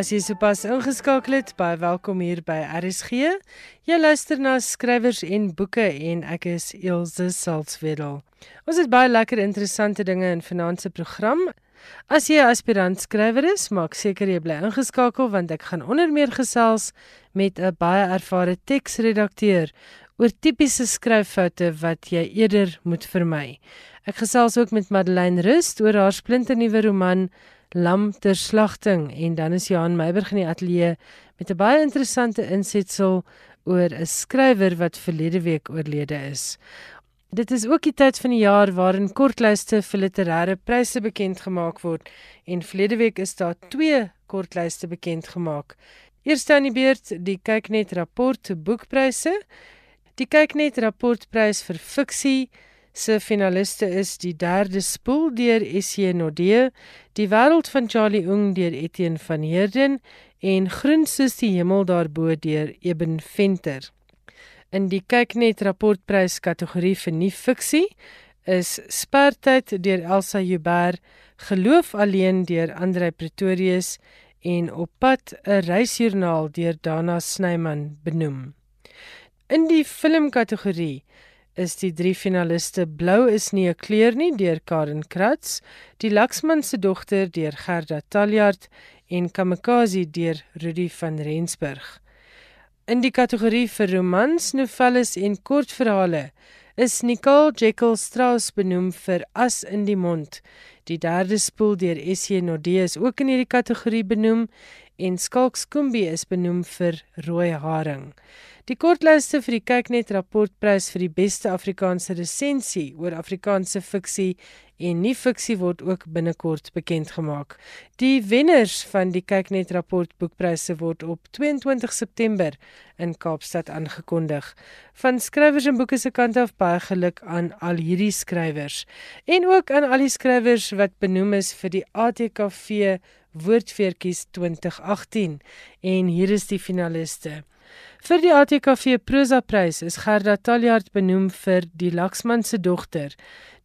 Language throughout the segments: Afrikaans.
As jy sopas ingeskakel het, baie welkom hier by RSG. Jy luister na skrywers en boeke en ek is Elsje Salzwetel. Ons het baie lekker interessante dinge in vanaand se program. As jy 'n aspirant skrywer is, maak seker jy bly ingeskakel want ek gaan onder meer gesels met 'n baie ervare teksredakteur oor tipiese skryffoute wat jy eerder moet vermy. Ek gesels ook met Madeleine Rust oor haar splinternuwe roman lam ter slagting en dan is Johan Meiburg in die ateljee met 'n baie interessante insetsel oor 'n skrywer wat verlede week oorlede is. Dit is ook die tyd van die jaar waarin kortlyste vir literêre pryse bekend gemaak word en verlede week is daar twee kortlyste bekend gemaak. Eerste aan die beurt die Kyknet rapport boekpryse. Die Kyknet rapportprys vir fiksie se finaliste is die derde spoel deur SC Nodee, die wêreld van Charlie Ung deur Etienne van Heerden en Groen soos die hemel daarbo deur Eben Venter. In die kyknet rapportprys kategorie vir nuwe fiksie is Spertyd deur Elsa Joubert, Geloof alleen deur Andrei Pretorius en Op pad 'n reisjoernaal deur Dana Snyman benoem. In die filmkategorie is die drie finaliste Blou is nie 'n kleur nie deur Karen Kratz, Die Laksman se dogter deur Gerda Taljard en Kamikaze deur Rudy van Rensburg. In die kategorie vir romans, novelles en kortverhale is Nicole Jekyll Strauss benoem vir As in die mond. Die derde spoel deur SC Nordee is ook in hierdie kategorie benoem en Skalk Skoombie is benoem vir Rooi haring. Die kortlyste vir die Kyknet rapportprys vir die beste Afrikaanse resensie oor Afrikaanse fiksie en nie fiksie word ook binnekort bekend gemaak. Die wenners van die Kyknet rapport boekpryse word op 22 September in Kaapstad aangekondig. Van skrywers en boeke se kant af baie geluk aan al hierdie skrywers en ook aan al die skrywers wat benoem is vir die ATKV Woordfeertjies 2018 en hier is die finaliste. Vir die ATKV Prosa Prys is Gerda Taljard benoem vir Die Laksman se dogter,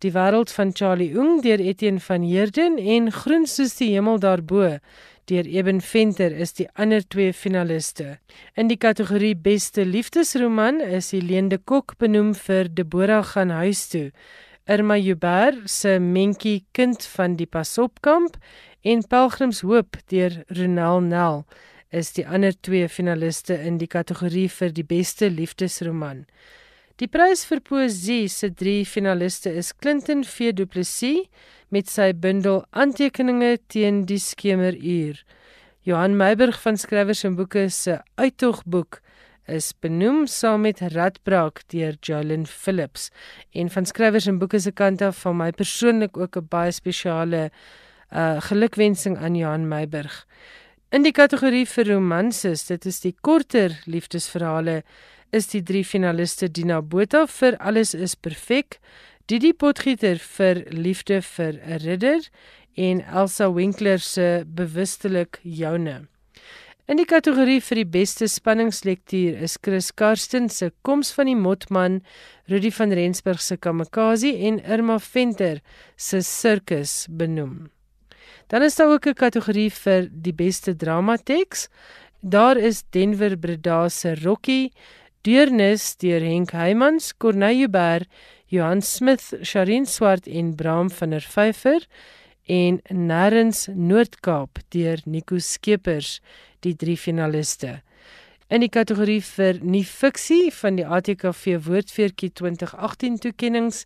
Die wêreld van Charlie Ung deur Etienne van Heerden en Groen soos die hemel daarbo deur Eben Venter is die ander twee finaliste. In die kategorie Beste Liefdesroman is Helene de Kok benoem vir Deborah gaan huis toe. Irma Joubert se Mentjie kind van die Pasopkamp en Pelgrimshoop deur Ronel Nel is die ander twee finaliste in die kategorie vir die beste liefdesroman. Die prys vir poësie se drie finaliste is Clinton V Du Plessis met sy bundel Aantekeninge teen die skemeruur. Johan Meiburg van skrywers en boeke se uittogboek is benoem saam met Radbraak deur Jolyn Phillips en van skrywers en boeke se kant af van my persoonlik ook 'n baie spesiale uh gelukwensing aan Johan Meiburg. In die kategorie vir romanses, dit is die korter liefdesverhale, is die drie finaliste Dina Botha vir Alles is perfek, Didi Potgieter vir Liefde vir 'n ridder en Elsa Winkler se Bewustelik joune. In die kategorie vir die beste spanningslektuur is Chris Karsten se Koms van die Motman, Rudy van Rensburg se Kamikaze en Irma Venter se Sirkus benoem. Dan is daar ook 'n kategorie vir die beste dramateks. Daar is Denver Breda se Rocky, Deurnis deur Henk Heymans, Corneille Ber, Johan Smith, Sharin Swart en Bram van der Vyver en Nærens Noord-Kaap deur Nico Skeepers, die drie finaliste. In die kategorie vir nuwe fiksie van die ATKV Woordfeertjie 2018 toekenninge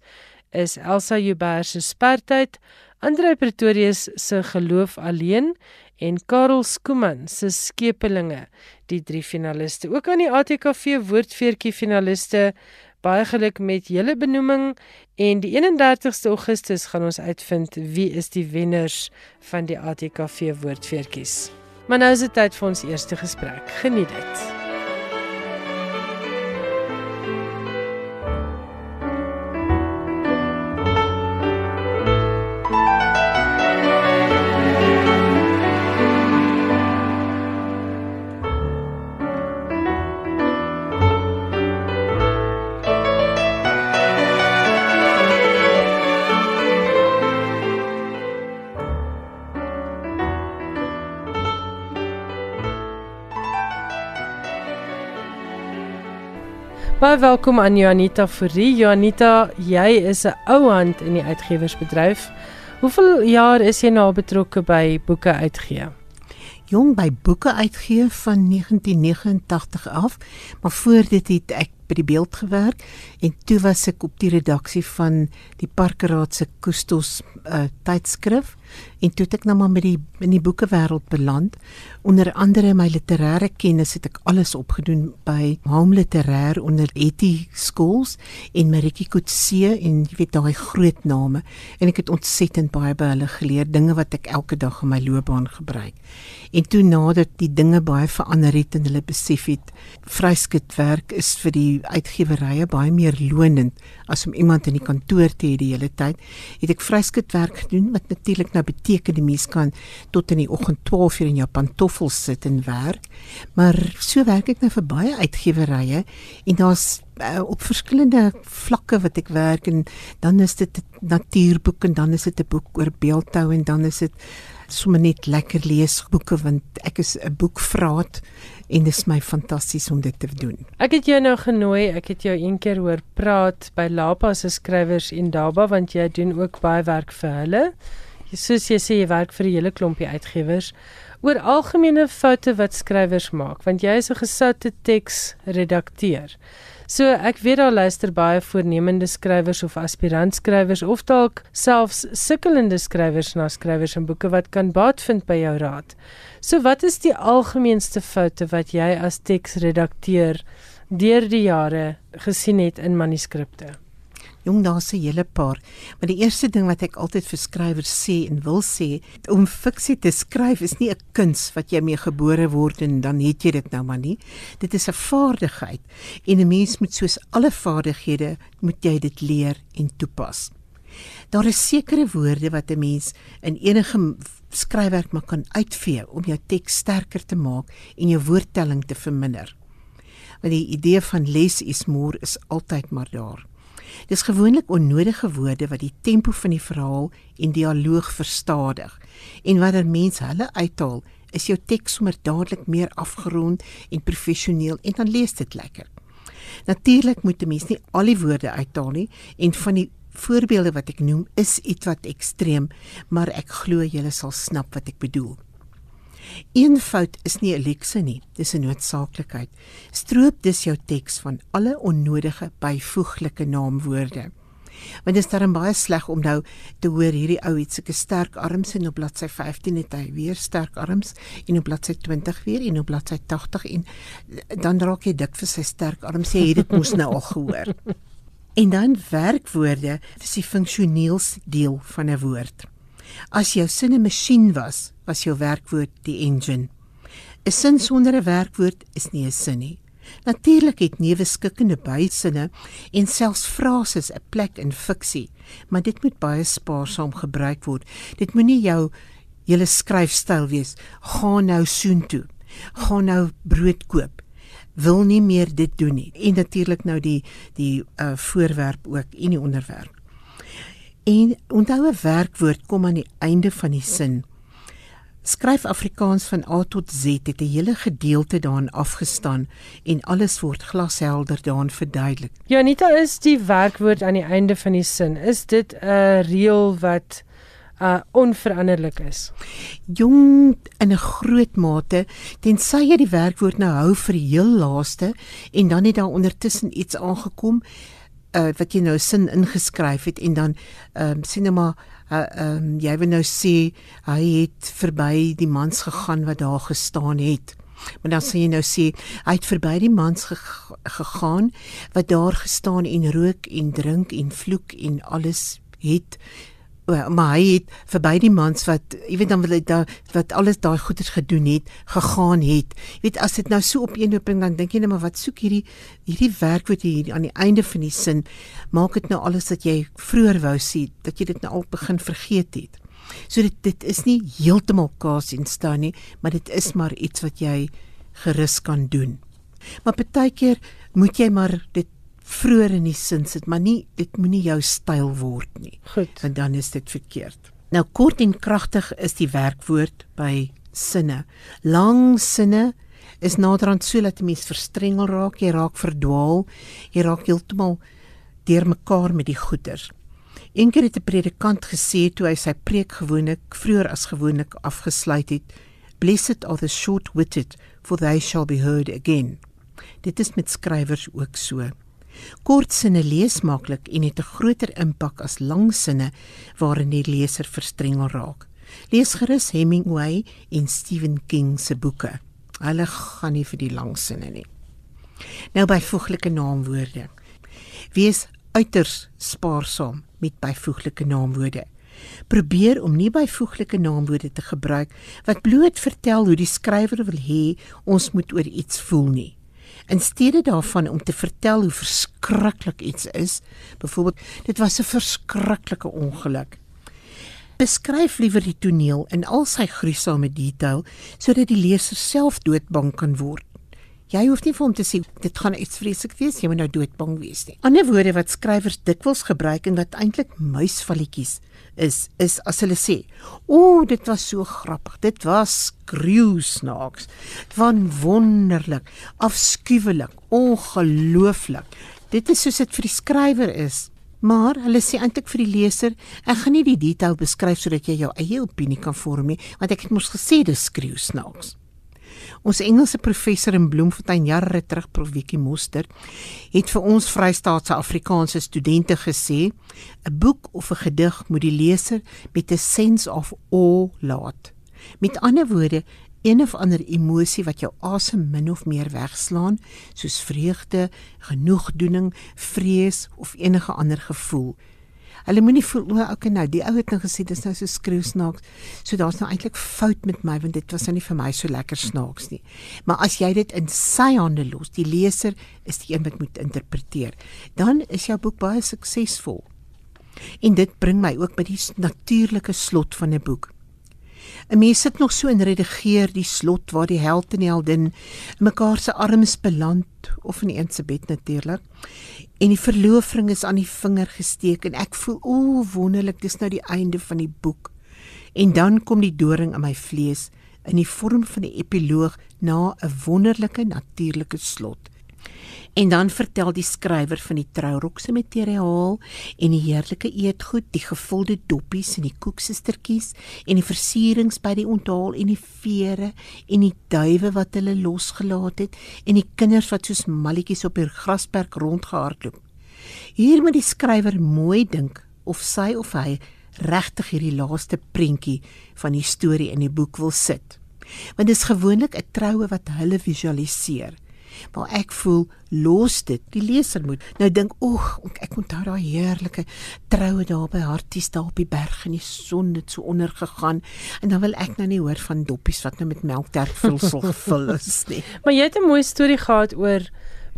is Elsa Joubert se Spertyd, Andre Pretorius se Geloof alleen en Karel Skooman se Skepelinge, die drie finaliste. Ook aan die ATKV Woordfeertjie finaliste baie geluk met julle benoeming en die 31ste Augustus gaan ons uitvind wie is die wenners van die ATKV Woordfeertjies. Maar nou is dit tyd vir ons eerste gesprek. Geniet dit. Baie welkom aan Janita Fourie. Janita, jy is 'n ou hand in die uitgewersbedryf. Hoeveel jaar is jy nou betrokke by boeke uitgee? Jong by boeke uitgee van 1989 af, maar voor dit het ek by die beeld gewerk en toe was ek op die redaksie van die Parkeraad se Kustos uh, tydskrif en toe het ek nou maar met die in die boekewêreld beland. Onder andere my literêre kennis het ek alles opgedoen by Home Literêr onder Etty Schools en Maritjie Kutse en jy weet daai groot name en ek het ontsettend baie by hulle geleer dinge wat ek elke dag in my loopbaan gebruik. En toe nadat die dinge baie verander het en hulle besef het vryskutwerk is vir die uitgewerye baie meer lonend as om iemand in die kantoor te hê die hele tyd, het ek vryskutwerk gedoen wat natuurlik nou beteken die mens kan tot in die oggend 12 uur in jou pantoffels sit en werk. Maar so werk ek nou vir baie uitgewerye en daar's uh, op verskillende vlakke wat ek werk en dan is dit natuurboek en dan is dit 'n boek oor beeldhou en dan is dit sommer net lekker lees boeke want ek is 'n boekvraat en dit is my fantasties om dit te doen. Ek het jou nou genooi, ek het jou een keer hoor praat by Lapa se skrywers en Daba want jy doen ook baie werk vir hulle. Soos jy sê jy werk vir 'n hele klompie uitgewers oor algemene foute wat skrywers maak want jy is 'n gesoute teks redakteur. So ek weet daar luister baie voornemende skrywers of aspirant skrywers of dalk selfs sukkelende skrywers na skrywers en boeke wat kan baat vind by jou raad. So wat is die algemeenste foute wat jy as teksredakteur deur die jare gesien het in manuskripte? Jong, daar's 'n hele paar. Maar die eerste ding wat ek altyd vir skrywers sê en wil sê, om fiksie te skryf is nie 'n kuns wat jy mee gebore word en dan het jy dit nou maar nie. Dit is 'n vaardigheid en 'n mens moet soos alle vaardighede moet jy dit leer en toepas. Daar is sekere woorde wat 'n mens in enige skryfwerk maar kan uitvee om jou teks sterker te maak en jou woordtelling te verminder. Want die idee van les is more is altyd maar daar. Dis gewoonlik onnodige woorde wat die tempo van die verhaal en dialoog verstadig. En wanneer mense hulle uithaal, is jou teks sommer dadelik meer afgerond en professioneel en dan lees dit lekker. Natuurlik moet 'n mens nie al die woorde uithaal nie en van die voorbeelde wat ek noem is iets wat ekstreem, maar ek glo julle sal snap wat ek bedoel. Een fout is nie 'n lekse nie, dis 'n noodsaaklikheid. Stroop dus jou teks van alle onnodige byvoeglike naamwoorde. Want dit is dan baie sleg om nou te hoor hierdie ou het sulke sterk arms en op bladsy 15 het hy weer sterk arms en op bladsy 20 weer en op bladsy 80 en dan raak jy dik vir sy sterk arms jy het dit mos nou al gehoor. En dan werkwoorde, dis die funksioneelste deel van 'n woord. As jou sin 'n masjien was, was jou werkwoord die engine. 'n Sin sonder 'n werkwoord is nie 'n sin nie. Natuurlik het neuwe skikkende bysinne en selfs frases 'n plek in fiksie, maar dit moet baie spaarsaam gebruik word. Dit moenie jou hele skryfstyl wees. Gaan nou soontoe. Gaan nou brood koop. Wil nie meer dit doen nie. En natuurlik nou die die uh voorwerp ook en die onderwerp. En onthou 'n werkwoord kom aan die einde van die sin. Skryf Afrikaans van A tot Z het 'n hele gedeelte daarin afgestaan en alles word glashelder daarin verduidelik. Janita is die werkwoord aan die einde van die sin. Is dit 'n reël wat uh onveranderlik is. Jong in 'n groot mate tensy jy die werkwoord nou hou vir die heel laaste en dan het daar ondertussen iets aangekom uh, wat jy nou sin ingeskryf het en dan ehm um, sien nou maar ehm uh, um, jy wil nou sê hy het verby die mans gegaan wat daar gestaan het. Maar dan sien jy nou sê hy het verby die mans ge gegaan wat daar gestaan en rook en drink en vloek en alles het maar hy het verby die mans wat jy weet dan wil hy da wat alles daai goeders gedoen het gegaan het. Jy weet as dit nou so op een oping dan dink jy net maar wat soek hierdie hierdie werk wat jy hier aan die einde van die sin maak dit nou alles dat jy vroeër wou sien dat jy dit nou al begin vergeet het? So dit dit is nie heeltemal kaas en staan nie maar dit is maar iets wat jy gerus kan doen. Maar partykeer moet jy maar dit vroeër in die sin sit, maar nie dit moenie jou styl word nie. Goed. Want dan is dit verkeerd. Nou kort en kragtig is die werkwoord by sinne. Lang sinne is naderhand so dat 'n mens verstrengel raak, jy raak verdwaal, jy raak heeltemal deurmekaar met die goeters. Eendag het 'n predikant gesê toe hy sy preek gewoonlik vroeër as gewoonlik afgesluit het: Blessed are the short-witted, for they shall be heard again. Dit is met skrywers ook so. Kort sinne lees maklik en het 'n groter impak as lang sinne waarin die leser verstrengel raak. Lees gerus Hemingway en Stephen King se boeke. Hulle gaan nie vir die lang sinne nie. Nou byvoeglike naamwoorde. Wees uiters spaarsaam met byvoeglike naamwoorde. Probeer om nie byvoeglike naamwoorde te gebruik wat bloot vertel hoe die skrywer wil hê ons moet oor iets voel nie. In steede daarvan om te vertel hoe verskriklik iets is, byvoorbeeld, dit was 'n verskriklike ongeluk. Beskryf liewer die toneel in al sy gruisame detail sodat die leser self doodbang kan word. Jy hoef nie vir hom te sê dit gaan iets vreeslik wees, jy moet nou doodbang wees nie. Ander woorde wat skrywers dikwels gebruik en wat eintlik muisvalletjies is, is as hulle sê: "O, dit was so grappig. Dit was skreeusnaaks. Van wonderlik, afskuwelik, ongelooflik." Dit is soos dit vir die skrywer is. Maar hulle sê eintlik vir die leser, ek gaan nie die detail beskryf sodat jy jou eie opinie kan vorm nie, want ek het mos gesê dis skreeusnaaks. Ons Engelse professor in Bloemfontein jare terug Prof Wiekie Moster het vir ons Vrystaatse Afrikaanse studente gesê 'n boek of 'n gedig moet die leser met 'n sense of awe laat. Met ander woorde, een of ander emosie wat jou asem min of meer wegslaan, soos vreugde, genoegdoening, vrees of enige ander gevoel. Hulle moenie voel o, okay nou, die ou het nou gesê dis nou so skreeu snaaks. So daar's nou eintlik fout met my want dit was nou nie vir my so lekker snaaks nie. Maar as jy dit in sy hande los, die leser is die een wat moet interpreteer, dan is jou boek baie suksesvol. En dit bring my ook by die natuurlike slot van 'n boek. 'n Mens sit nog so in redigeer die slot waar die held en die heldin mekaar se arms beland of in een se bed natuurlik. En die verloofring is aan die vinger gesteek en ek voel o wonderlik dis nou die einde van die boek. En dan kom die doring in my vlees in die vorm van 'n epiloog na 'n wonderlike natuurlike slot. En dan vertel die skrywer van die trourok se materiaal en die heerlike eetgoed, die gevulde doppies en die koeksustertjies en die versierings by die onthaal en die vere en die duwe wat hulle losgelaat het en die kinders wat soos malletjies op die grasperk rondgehardloop. Hier moet die skrywer mooi dink of sy of hy regtig hierdie laaste prentjie van die storie in die boek wil sit. Want dit is gewoonlik 'n troue wat hulle visualiseer maar ek voel los dit. Die leser moet nou dink oeg ek onthou daai heerlike troue daar by Harties daar op die berg en die son het so onder gegaan. En dan wil ek nou nie hoor van doppies wat nou met melktertvulsel gevul is nie. Maar jy het 'n mooi storie gehad oor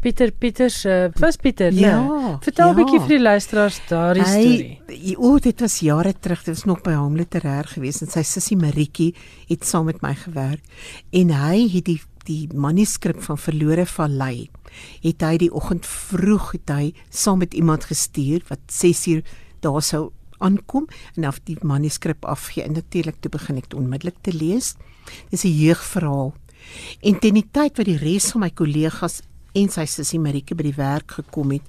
Pieter Pieter se was Pieter ja, nee. vertel 'n ja. bietjie vir die luisteraars daardie storie. o dit was jare terug dit was nog by hom literêr geweest en sy sussie Maritjie het saam met my gewerk. En hy het die die manuskrip van Verlore Vallei het hy die oggend vroeg het hy saam met iemand gestuur wat 6 uur daar sou aankom en af die manuskrip afgee en natuurlik toe begin ek onmiddellik te lees. Dis 'n jeugverhaal. En teen die tyd wat die res van my kollegas en sy sussie Marike by die werk gekom het,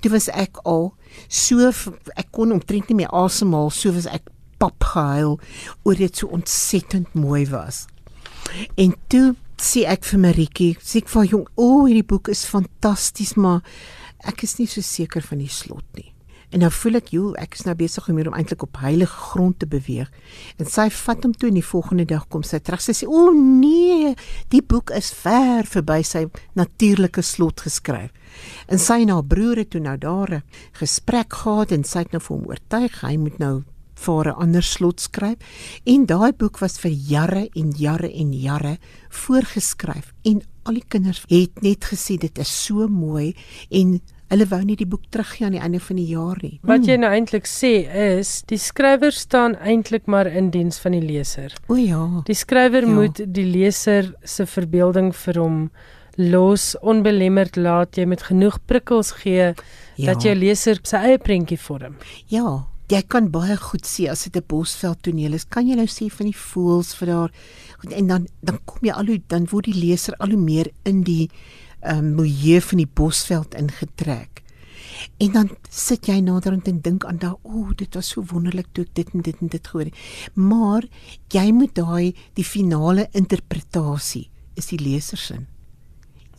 toe was ek al so ek kon omtrent nie meer asemhaal, so was ek pap gehuil oor dit so ontsettend mooi was. En toe sê ek vir Maritjie, sê ek vir jong, o, oh, hierdie boek is fantasties, maar ek is nie so seker van die slot nie. En nou voel ek, joh, ek is nou besig om hier om eintlik op heilige grond te beweeg. En sy vat hom toe en die volgende dag kom sy terug. Sy sê, "O oh, nee, die boek is ver verby sy natuurlike slot geskryf." En sy en haar broer het toe nou daar 'n gesprek gehad en sy het nou vir hom oortuig hy moet nou vir 'n ander slot skryf en daai boek was vir jare en jare en jare voorgeskryf en al die kinders het net gesê dit is so mooi en hulle wou nie die boek teruggee aan die einde van die jaar nie. Wat jy nou eintlik sê is die skrywer staan eintlik maar in diens van die leser. O ja. Die skrywer ja. moet die leser se verbeelding vir hom los onbelemmerd laat jy met genoeg prikkels gee ja. dat jou leser sy eie prentjie vorm. Ja, jy kan baie goed sien as dit 'n bosveld toneel is. Kan jy nou sê van die voëls vir daar en dan dan kom jy al hoe dan word die leser al hoe meer in die ehm um, milieu van die bosveld ingetrek. En dan sit jy naderhand en dink aan daai, o, oh, dit was so wonderlik toe ek dit en dit en dit gehoor het. Maar jy moet daai die finale interpretasie is die leser se.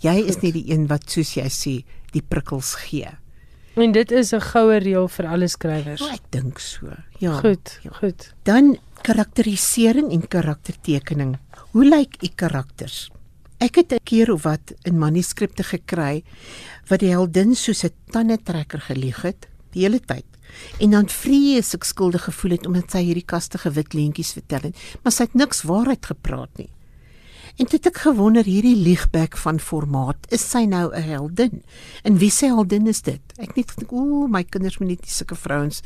Jy is nie die een wat soos jy sê die prikkels gee. En dit is 'n goue reël vir alle skrywers. O, ek dink so. Ja. Goed, ja. goed. Dan karakterisering en karaktertekening. Hoe lyk u karakters? Ek het 'n keer of wat in manuskripte gekry wat die heldin soos 'n tandetrekker gelieg het die hele tyd. En dan vrees ek skuldig gevoel het omdat sy hierdie kastige wit leentjies vertel het, maar sy het niks waarheid gepraat nie. En dit ek gewonder hierdie liegbek van formaat, is sy nou 'n heldin? En wie se heldin is dit? Ek net gedink, ooh, my kinders moet nie sulke vrouens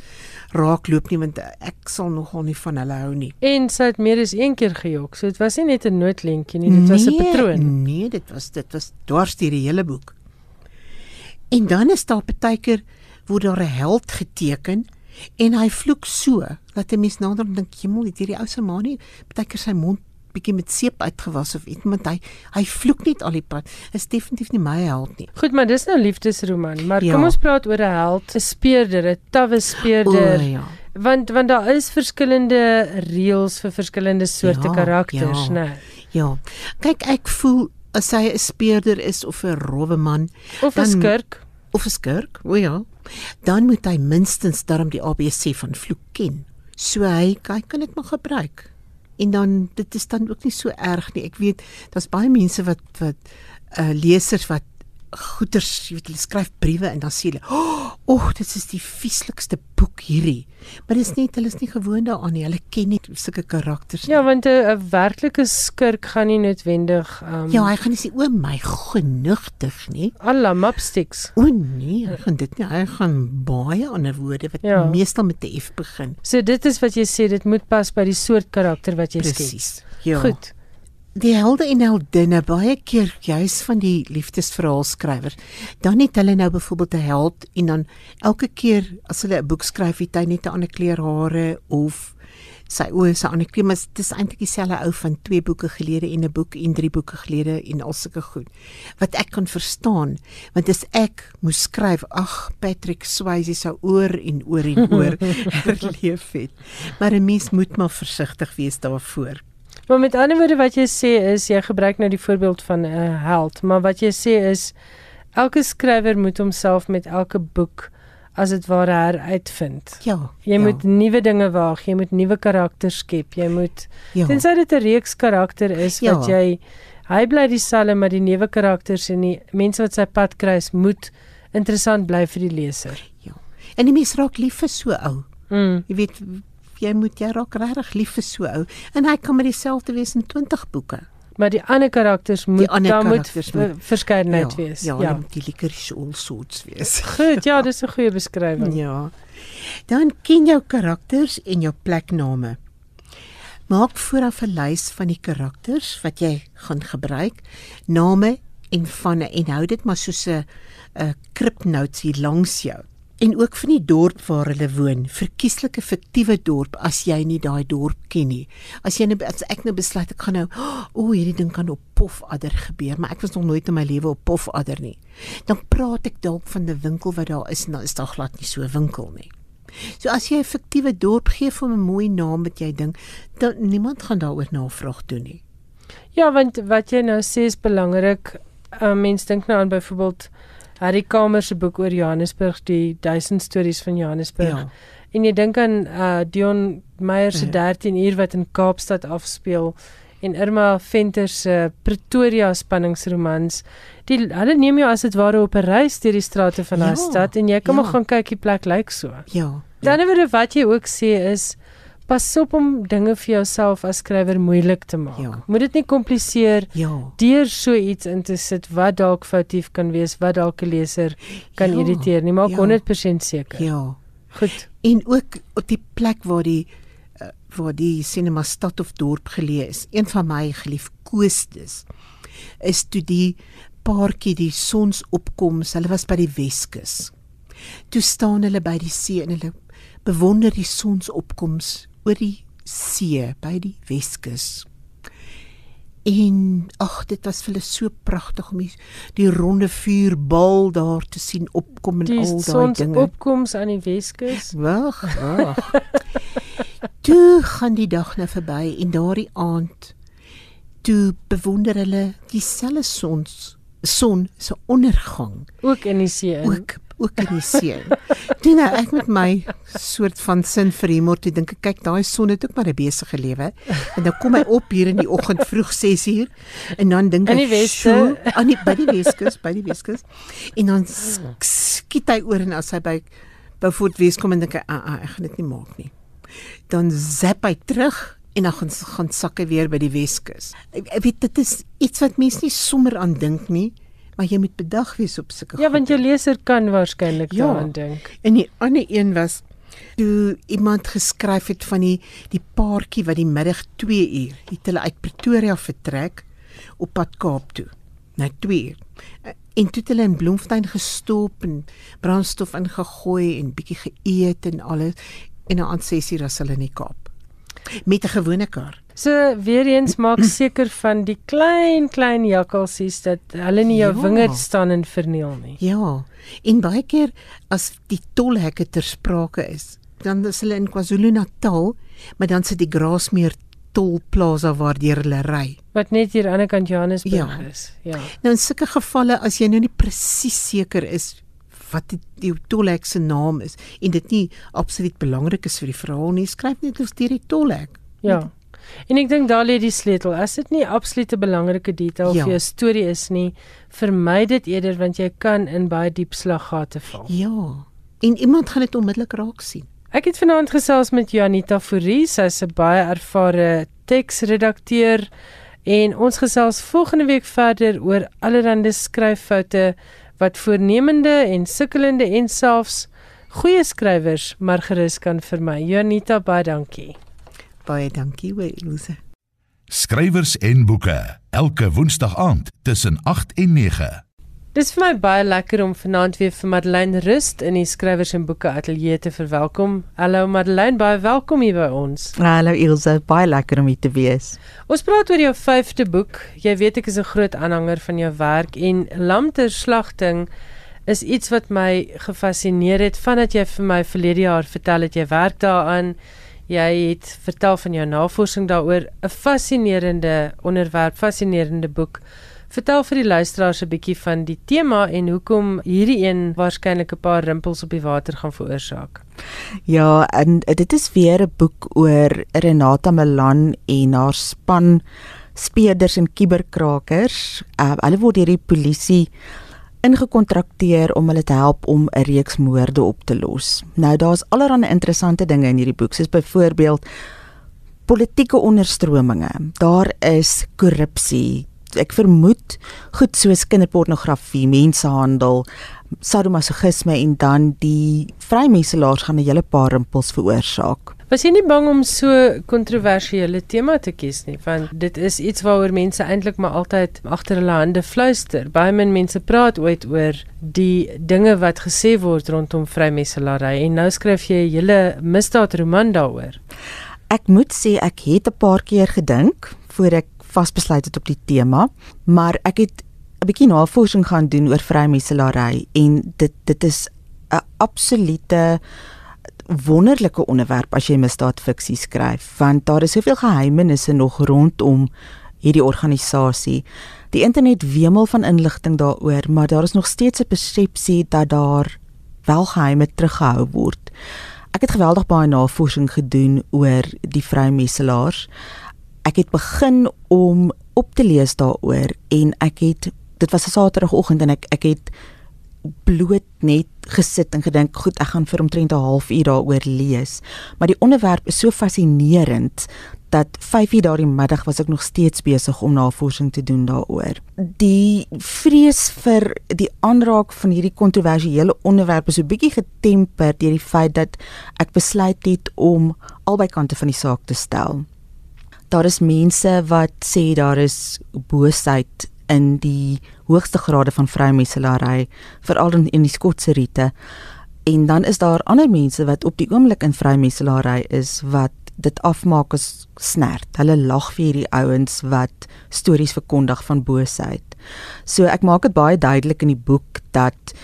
raakloop nie want ek sal nogal nie van hulle hou nie. En sy het meer as een keer gejok. So dit was nie net 'n noodlentjie nie, dit was 'n Nee, patroon. Nee, dit was dit was dwars deur die hele boek. En dan is daar partykeer word daar 'n held geteken en hy vloek so dat 'n mens nader dink, "Jemmel, het hierdie ou se ma nie partykeer sy mond bietjie met seep uitgewas of iets, want hy hy vloek net al die pad. Is definitief nie my held nie. Goed, maar dis nou liefdesroman, maar Ja. kom ons praat oor 'n held, 'n speurder, 'n tawwe speurder. O, ja. Want want daar is verskillende reëls vir verskillende soorte Ja, karakters, ja. né? Ja. Kyk, ek voel as hy 'n speurder is of 'n rowwe man Of 'n skurk. of 'n skurk, o ja, dan moet hy minstens darm die ABC van vloek ken. So hy, hy kan dit maar gebruik. En dan dit is dan ook nie so erg nie. Ek weet daar's baie mense wat wat uh lesers wat goeters, jy weet hulle skryf briewe en dan sê hulle, "O, oh, dit is die vieslikste boek hierdie." Maar dis net hulle is nie gewoond daaraan nie. Hulle ken nie sulke karakters nie. Ja, want 'n werklike skurk gaan nie noodwendig um Ja, hy gaan nie sê o my genigtig nie. alla mapsticks. O nee, hy gaan dit nie. Hy gaan baie ander woorde wat Ja. ja. meestal met 'n F begin. So dit is wat jy sê, dit moet pas by die soort karakter wat jy skep. Presies. Ja. Goed. Die helde en heldinne baie keer juis van die liefdesverhaalskrywers. Dan het hulle nou byvoorbeeld 'n held en dan elke keer as hulle 'n boek skryf, het hy net 'n ander kleur hare of sy oë is 'n ander kleur, maar dit is eintlik dieselfde ou van twee boeke gelede en 'n boek en drie boeke gelede en al sulke goed. Wat ek kan verstaan, want as ek moes skryf, ag Patrick Swayze sou oor en oor en oor herleef het. Maar 'n mens moet maar versigtig wees daarvoor. Maar met ander woorde wat jy sê is jy gebruik nou die voorbeeld van 'n uh, held, maar wat jy sê is elke skrywer moet homself met elke boek as dit ware heruitvind. Ja. Jy ja, moet nuwe dinge waag, jy moet nuwe karakters skep. Jy moet ja. tensy dit 'n reeks karakter is Ja. wat jy hy bly dieselfde maar die nuwe karakters en die mense wat sy pad kruis moet interessant bly vir die leser. En die mens raak lief vir so ou. Mm. Jy weet jy moet jy raak regtig lief vir so ou en hy kan met dieselfde wees in 20 boeke. Maar die ander karakters moet ander daar moet karakters ver- moet- verskeidenheid wees. Ja, ja. ja. moet die licorice all sorts wees. Goed, ja, dis 'n goeie beskrywing. Ja. Dan ken jou karakters en jou plekname. Maak vooraf 'n lys van die karakters wat jy gaan gebruik, name en vanne en hou dit maar soos 'n 'n kripnotes hier langs jou. En ook van die dorp waar hulle woon. Verkieslike fiktiewe dorp as jy nie daai dorp ken nie. As jy nou as ek nou besluit ek gaan nou, o, oh, hierdie ding kan op Pofadder gebeur, maar ek was nog nooit in my lewe op Pofadder nie. Dan praat ek dalk van 'n winkel wat daar is en dan is daar glad nie so 'n winkel nie. So as jy 'n fiktiewe dorp gee vir 'n mooi naam wat jy dink, dan niemand gaan daaroor navraag doen nie. Ja, want wat jy nou sê is belangrik. Uh, Mense dink nou aan byvoorbeeld Harry Kamer se boek oor Johannesburg, die 1000 stories van Johannesburg. Ja. En jy dink aan uh, Dion Meyer se Ja. 13 uur wat in Kaapstad afspeel en Irma Venter se Pretoria spanningsromans. Die hulle neem jou as dit ware op 'n reis deur die strate van daai Ja, stad en jy kan maar ja. gaan kyk die plek lyk so. Ja. Dan word wat jy ook sê is pas op om dinge vir jouself as skrywer moeilik te maak. Ja. Moet dit nie kompliseer Ja. deur so iets in te sit wat dalk foutief kan wees, wat dalk 'n leser kan Ja, irriteer nie. Maak ja. 100% seker. Ja. Goed. En ook op die plek waar die uh, waar die sinema stad of dorp geleë is. Een van my geliefkoestes is toe die paartjie die sonsopkoms, hulle was by die Weskus. Toe staan hulle by die see en hulle bewonder die sonsopkoms oor die see by die Weskus. En ag, dit was vir hulle so pragtig om die, die ronde vuurbal daar te sien opkom en Die al daai dinge. sonsopkoms aan die Weskus. Wag, wag. toe gaan die dag nou verby en daardie aand toe bewonder hulle dieselfde sons son se ondergang Ook in die see in. ook ook in die see. Toe nou ek met my soort van sin vir humor toe dink ek kyk daai son het ook maar 'n besige lewe. En dan kom hy op hier in die oggend vroeg 6uur en dan dink In ek die Weste. "Sjoe, aan die by die Weskus, by die Weskus. En dan sk- skiet hy oor en as hy by Beaufort Wes kom en dink hy, "Ag, ah, ek gaan dit nie maak nie." Dan zap hy terug en dan gaan gaan sakke weer by die Weskus. Ek ek weet dit is iets wat mense nie sommer aan dink nie, maar jy moet bedag wees op sulke Ja, want jou leser kan waarskynlik Ja. daaraan dink. En die ander een was toe iemand geskryf het van die die paartjie wat die middag 2 uur het hulle uit Pretoria vertrek op pad Kaap toe. Nou 2 uur. En toe het hulle in Bloemfontein gestop en brandstof ingegooi en bietjie geëet en alles en na aan 6 uur was hulle in die Kaap. Met 'n gewone kar. So weer eens maak seker van die klein klein jakkalsies dat hulle nie jou Ja. wingerd staan en verniel nie. Ja. En baie keer as die tolhekke ter sprake is, dan is hulle in KwaZulu-Natal, maar dan sit die Grasmeer tolplaza waardeur hulle ry. Wat net hier aan die kant Johannesburg Ja. is. Ja. Nou in sulke gevalle as jy nou nie presies seker is wat die, die tolhek se naam is en dit nie absoluut belangrik is vir die verhaal nie, skryf net oor die tolhek. Ja. En ek dink daar lê die sleutel. As dit nie absolute belangrike detail Ja. vir jou storie is nie, vermy dit eerder want jy kan in baie diep slaggate val. Ja. En iemand gaan dit onmiddellik raak sien. Ek het vanaand gesels met Janita Fourie, sy's 'n baie ervare teksredakteur en ons gesels volgende week verder oor allerlei skryffoute wat voornemende en sukkelende en selfs goeie skrywers maar gerus kan vermy. Janita, baie dankie. Baie dankie, Wilse. Skrywers en boeke elke woensdag aand tussen 8 en 9. Dis vir my baie lekker om vanaand weer vir Madeleine Rust in die skrywers en boeke ateljee te verwelkom. Hallo Madeleine, baie welkom hier by ons. Hallo Ilse, baie lekker om hier te wees. Ons praat oor jou 5de boek. Jy weet ek is 'n groot aanhanger van jou werk en Lamterslagting is iets wat my gefassineer het vandat jy vir my verlede jaar vertel het jy werk daaraan. Jy het vertel van jou navorsing daaroor, 'n fascinerende onderwerp, fascinerende boek. Vertel vir die luisteraars 'n bietjie van die tema en hoekom hierdie een waarskynlik 'n paar rimpels op die water gaan veroorsaak. Ja, en dit is weer 'n boek oor Renata Milan en haar span speerders en kuberkrakers. Uh, hulle word deur die polisie ingekontrakteer om hulle te help om 'n reeks moorde op te los. Nou daar's allerlei interessante dinge in hierdie boek, soos byvoorbeeld politieke onderstrominge. Daar is korrupsie. Ek vermoed goed soos kinderpornografie, mensenhandel, sadomasochisme en dan die vrymeselaars gaan 'n hele paar rimpels veroorsaak. Was jy nie bang om so kontroversiële tema te kies nie, want dit is iets waaroor mense eintlik maar altyd agter hulle hande fluister. Baie min mense praat ooit oor die dinge wat gesê word rondom vrymeselary en nou skryf jy 'n hele misdaadroman daaroor. Ek moet sê ek het 'n paar keer gedink voor ek vasbesluit het op die tema, maar ek het 'n bietjie navorsing gaan doen oor vrymeselary en dit dit is 'n absolute wonderlike onderwerp as jy misdaadfiksie skryf want daar is soveel geheimenisse nog rondom hierdie organisasie. Die internet wemel van inligting daaroor, maar daar is nog steeds 'n persepsie dat daar wel geheime teruggehou word. Ek het geweldig baie navorsing gedoen oor die vrymeselaars. Ek het begin om op te lees daaroor en ek het dit was 'n Saterdagoggend en ek ek het bloot net gesit en gedink, goed, ek gaan vir omtrent 'n halfuur daaroor lees. Maar die onderwerp is so fascinerend dat 5uur daardie middag was ek nog steeds besig om navorsing te doen daaroor. Die vrees vir die aanraak van hierdie kontroversiële onderwerp is 'n bietjie getemper deur die feit dat ek besluit het om albei kante van die saak te stel. Daar is mense wat sê daar is boosheid in die hoogste grade van vrymeselary, veral in, in die Skotse riete. En dan is daar ander mense wat op die oomblik in vrymeselary is wat dit afmaak as snert. Hulle lag vir hierdie ouens wat stories verkondig van boosheid. So ek maak dit baie duidelik in die boek dat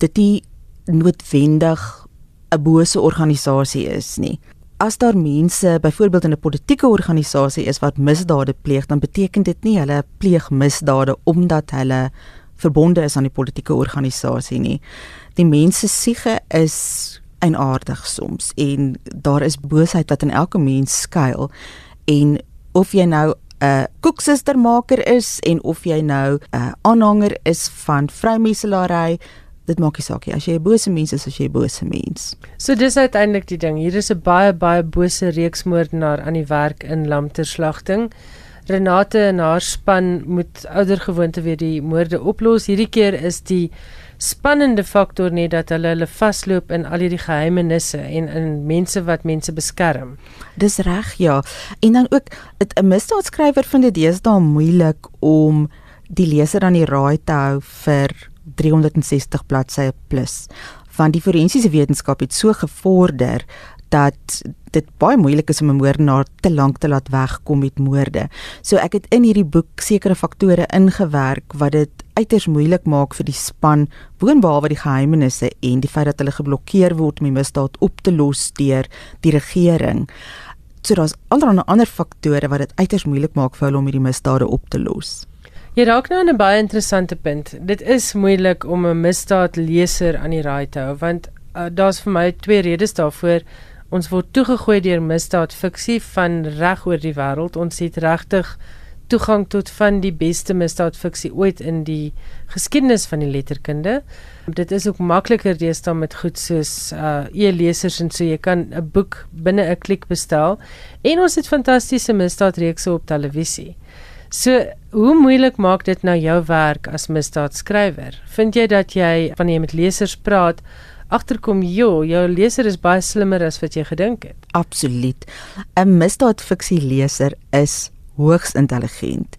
dit nie noodwendig 'n bose organisasie is nie. As daar mense byvoorbeeld in 'n politieke organisasie is wat misdade pleeg, dan beteken dit nie hulle pleeg misdade omdat hulle verbonde is aan die politieke organisasie nie. Die mense siege is eienaardig soms en daar is boosheid wat in elke mens skuil en of jy nou 'n koeksustermaker is en of jy nou 'n aanhanger is van vroumeselary dit maak nie saak nie. As jy 'n bose mens is as jy 'n bose mens. So dis uiteindelik die ding. Hier is 'n baie baie bose reeksmoordenaar aan die werk in lamterslagting. Renate en haar span moet oudergewoonte weer die moorde oplos. Hierdie keer is die spannende faktor net dat hulle hulle vasloop in al hierdie geheimenisse en in mense wat mense beskerm. Dis reg, ja. En dan ook 'n misdaadskrywer vind dit deesdae moeilik om die leser aan die raai te hou vir 360 bladsye plus. Want die forensiese wetenskap het so gevorder dat dit baie moeilik is om 'n moordenaar te lank te laat wegkom met moorde. So ek het in hierdie boek sekere faktore ingewerk wat dit uiters moeilik maak vir die span, boonbehalwe die geheimenisse en die feit dat hulle geblokkeer word om die misdaad op te los deur die regering. So daar's allerlei ander faktore wat dit uiters moeilik maak vir hulle om hierdie misdade op te los. Jy raak nou aan 'n baie interessante punt. Dit is moeilik om 'n misdaadleser aan die raai te hou want uh, daar's vir my twee redes daarvoor. Ons word toegegooi deur misdaadfiksie van reg oor die wêreld. Ons het regtig toegang tot van die beste misdaadfiksie ooit in die geskiedenis van die letterkunde. Dit is ook makliker deesdae met goed soos uh e-lesers en so jy kan 'n boek binne 'n klik bestel en ons het fantastiese misdaadreekse op televisie. So, hoe moeilik maak dit nou jou werk as misdaadskrywer? Vind jy dat jy wanneer jy met lesers praat agterkom jo, jou leser is baie slimmer as wat jy gedink het. Absoluut. 'n Misdaadfiksie leser is hoogs intelligent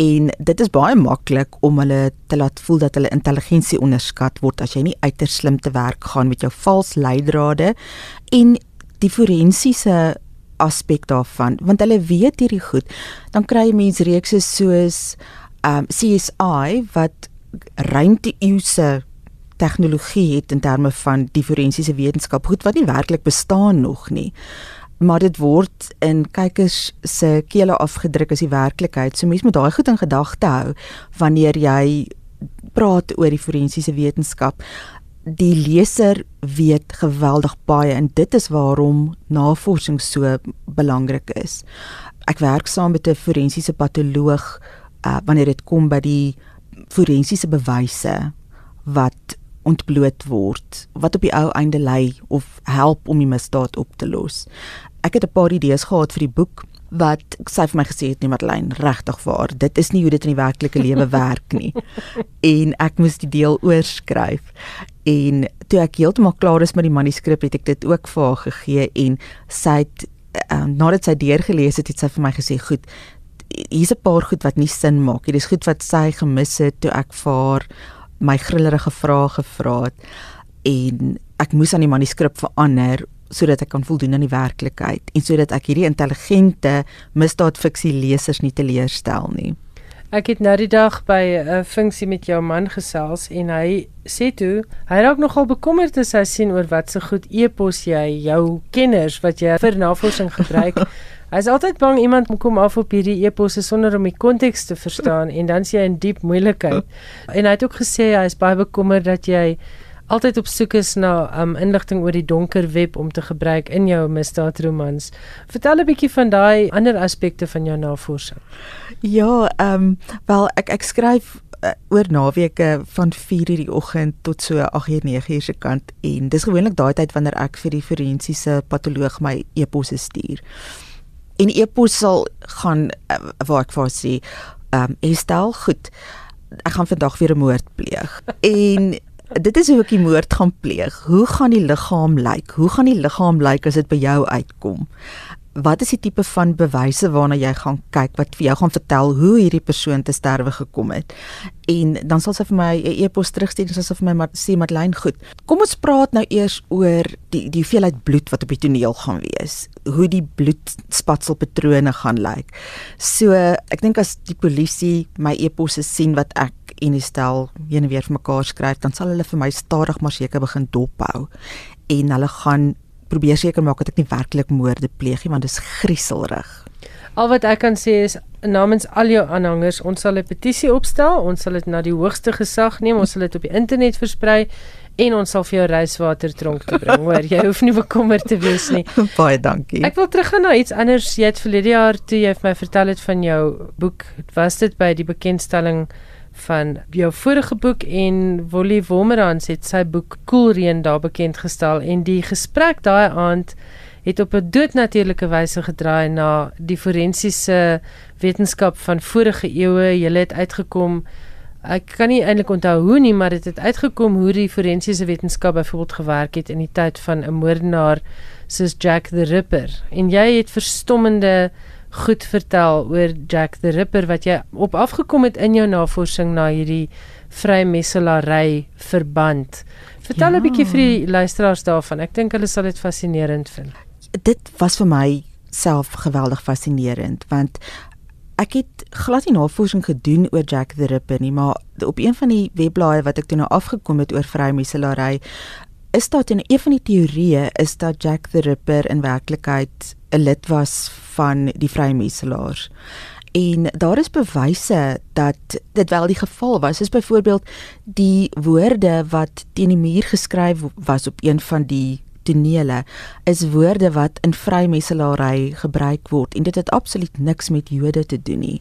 en dit is baie maklik om hulle te laat voel dat hulle intelligensie onderskat word as jy nie uiters slim te werk gaan met jou vals leidrade en die forensiese aspek daarvan want hulle weet hierdie goed dan kry jy mense reekse soos um CSI wat ruimte-eeuse tegnologie het in terme van die forensiese wetenskap. Goed wat nie werklik bestaan nog nie maar dit word in kykers se kele afgedruk as die werklikheid. So mense moet daai goed in gedagte hou wanneer jy praat oor die forensiese wetenskap die leser weet geweldig baie en dit is waarom navorsing so belangrik is ek werk saam met 'n forensiese patoloog uh, wanneer dit kom by die forensiese bewyse wat ontbloot word wat op die ou einde lei of help om die misdaad op te los. Ek het 'n paar idees gehad vir die boek wat sy vir my gesê het nie Madeleine regtig waar. Dit is nie hoe dit in die werklike lewe werk nie. En ek moes die deel oorskryf. En toe ek heeltemal klaar is met die manuskrip het ek dit ook vir haar gegee en sy het uh, nadat sy deurgelees het, het sy vir my gesê, "Goed, hier's 'n paar goed wat nie sin maak nie. Dis goed wat sy gemis het toe ek vir haar my grillerige vrae gevra het en ek moes aan die manuskrip verander sodat ek kan voldoen aan die werklikheid en sodat ek hierdie intelligente misdaadfiksie lesers nie teleurstel nie. Ek het nou die dag by 'n funksie met jou man gesels en hy sê toe hy raak nogal bekommerd as hy sien oor wat se so goed e-pos jy jou kenners wat jy vir navorsing gebruik Hy is altyd bang iemand kom af op hierdie eposse sonder om die konteks te verstaan en dan sien hy 'n diep moeilikheid. En hy het ook gesê hy is baie bekommerd dat jy altyd op soek is na um, inligting oor die donker web om te gebruik in jou misdaadromans. Vertel 'n bietjie van daai ander aspekte van jou navorsing. Ja, ehm um, wel ek ek skryf uh, oor naweke van 4:00 die oggend tot so 8:00 9:00 se kant en dis gewoonlik daai tyd wanneer ek vir die forensiese patoloog my eposse stuur en epos sal gaan uh, waar ek vir sê ehm um, Estel goed ek gaan vandag weer 'n moord pleeg en dit is hoe ek die moord gaan pleeg hoe gaan die liggaam lyk hoe gaan die liggaam lyk as dit by jou uitkom wat is die tipe van bewyse waarna jy gaan kyk wat vir jou gaan vertel hoe hierdie persoon te sterwe gekom het. En dan sal sy vir my 'n e-pos terugstuur en sy vir my maar sê Madeleine, goed. Kom ons praat nou eers oor die die hoeveelheid bloed wat op die toneel gaan wees. Hoe die bloedspatselpatrone gaan lyk. So, ek dink as die polisie my e-posse sien wat ek en die stel een en weer vir mekaar skryf, dan sal hulle vir my stadig maar seker begin dophou en hulle gaan probeer seker maak dat ek nie werklik moorde pleeg nie want dit is grieselrig. Al wat ek kan sê is namens al jou aanhangers, ons sal 'n petisie opstel, ons sal dit na die hoogste gesag neem, ons sal dit op die internet versprei en ons sal vir jou reiswater tronk te bring. Hoor, jy hoef nie bekommerd te wees nie. Baie dankie. Ek wil teruggaan na iets anders. Jy het verlede jaar toe jy vir my vertel het van jou boek, was dit by die bekendstelling van jou vorige boek en Wolly Womerans het sy boek Koelreën daar bekend gestel en die gesprek daai aand het op 'n doodnatuurlike wyse gedraai na die forensiese wetenskap van vorige eeue. Jy het uitgekom ek kan nie eintlik onthou hoe nie, maar dit het, het uitgekom hoe die forensiese wetenskap byvoorbeeld gewerk het in die tyd van 'n moordenaar soos Jack the Ripper. En jy het verstommende goed vertel oor Jack the Ripper wat jy op afgekom het in jou navorsing na hierdie vrymesselary verband. Vertel 'n ja. bietjie vir die luisteraars daarvan. Ek dink hulle sal dit fascinerend vind. Dit was vir my self geweldig fascinerend want ek het glad nie navorsing gedoen oor Jack the Ripper nie, maar op een van die webblaaie wat ek toe nou afgekom het oor vrymesselary is daar 'n een van die teorieë is dat Jack the Ripper in werklikheid 'n lid was van die Vrymeselaars. En daar is bewyse dat dit wel die geval was. Is byvoorbeeld die woorde wat teen die muur geskryf was op een van die tonele is woorde wat in vrymeselary gebruik word en dit het absoluut niks met Jode te doen nie.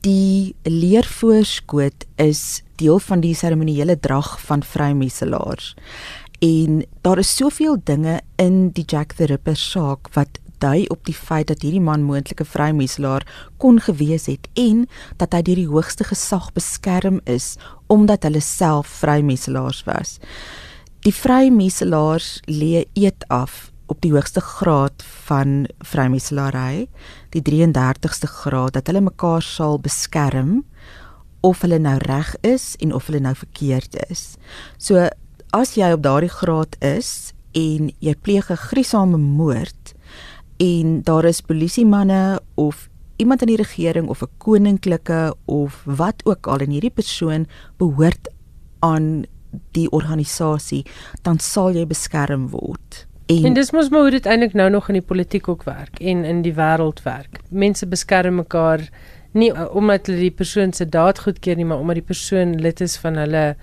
Die leervoorskoot is deel van die seremoniele drag van vrymeselaars. En daar is soveel dinge in die Jack the Ripper saak wat dui op die feit dat hierdie man moontlike vrymeselaar kon gewees het en dat hy deur die hoogste gesag beskerm is omdat hulle self vrymeselaars was. Die vrymeselaars lê eet af op die hoogste graad van vrymeselary, die 33ste graad dat hulle mekaar sal beskerm of hulle nou reg is en of hulle nou verkeerd is. So as jy op daardie graad is en jy pleeg 'n gruisame moord, en daar is polisiemanne of iemand in die regering of 'n koninklike of wat ook al en hierdie persoon behoort aan die organisasie dan sal jy beskerm word. En, en dis mos maar hoe dit eintlik nou nog in die politiek ook werk en in die wêreld werk. Mense beskerm mekaar nie omdat hulle die persoon se daad goedkeur nie, maar omdat die persoon lid is van hulle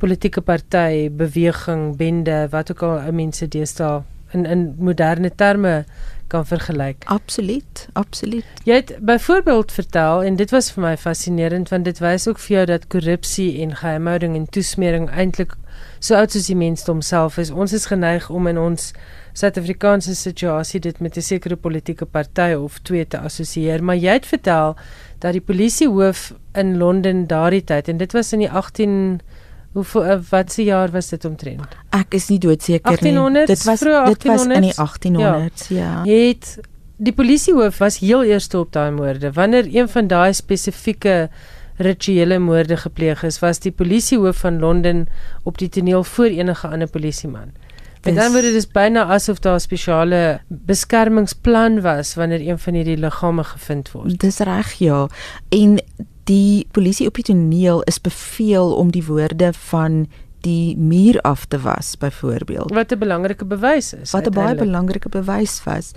politieke party, beweging, bende, wat ook al mense deesdae in in moderne terme kan vergelyk. Absoluut, absoluut. Jy het byvoorbeeld vertel en dit was vir my fascinerend want dit wys ook vir jou dat korrupsie en geheimhouding en toesmering eintlik so oud soos die mensdom self is. Ons is geneig om in ons Suid-Afrikaanse situasie dit met 'n sekere politieke party of twee te assosieer, maar jy het vertel dat die polisiehoof in Londen daardie tyd en dit was in die 18 Hoe uh, wat se jaar was dit omtrent? Ek is nie doodseker nie. Dit was dit was in die 1800s, ja. ja. Het die polisiehoof was heel eerste op daai moorde. Wanneer een van daai spesifieke rituele moorde gepleeg is, was die polisiehoof van Londen op die toneel voor enige ander polisieman. Met ander woorde, dit is byna asof daar 'n spesiale beskermingsplan was wanneer een van hierdie liggame gevind word. Dis reg, ja. En die polisie op die toneel is beveel om die woorde van die muur af te was byvoorbeeld. Wat 'n belangrike bewys is. Wat 'n baie belangrike bewys was.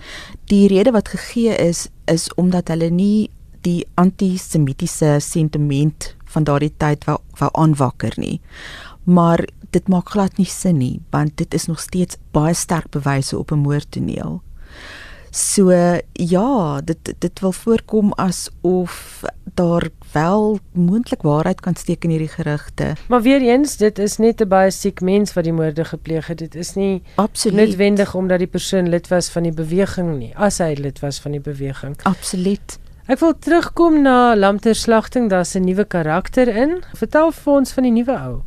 Die rede wat gegee is is omdat hulle nie die antisemitiese sentiment van daardie tyd wou wou aanwakker nie. Maar dit maak glad nie sin nie, want dit is nog steeds baie sterk bewyse op 'n moordtoneel. So ja, dit dit wil voorkom asof daar wel moontlik waarheid kan steek in hierdie gerugte. Maar weer eens, dit is net 'n baie siek mens wat die moorde gepleeg het. Dit is nie Absoluut. noodwendig omdat die persoon lid was van die beweging nie, as hy lid was van die beweging. Absoluut. Ek wil terugkom na Lamter slagting, daar's 'n nuwe karakter in. Vertel vir ons van die nuwe ou.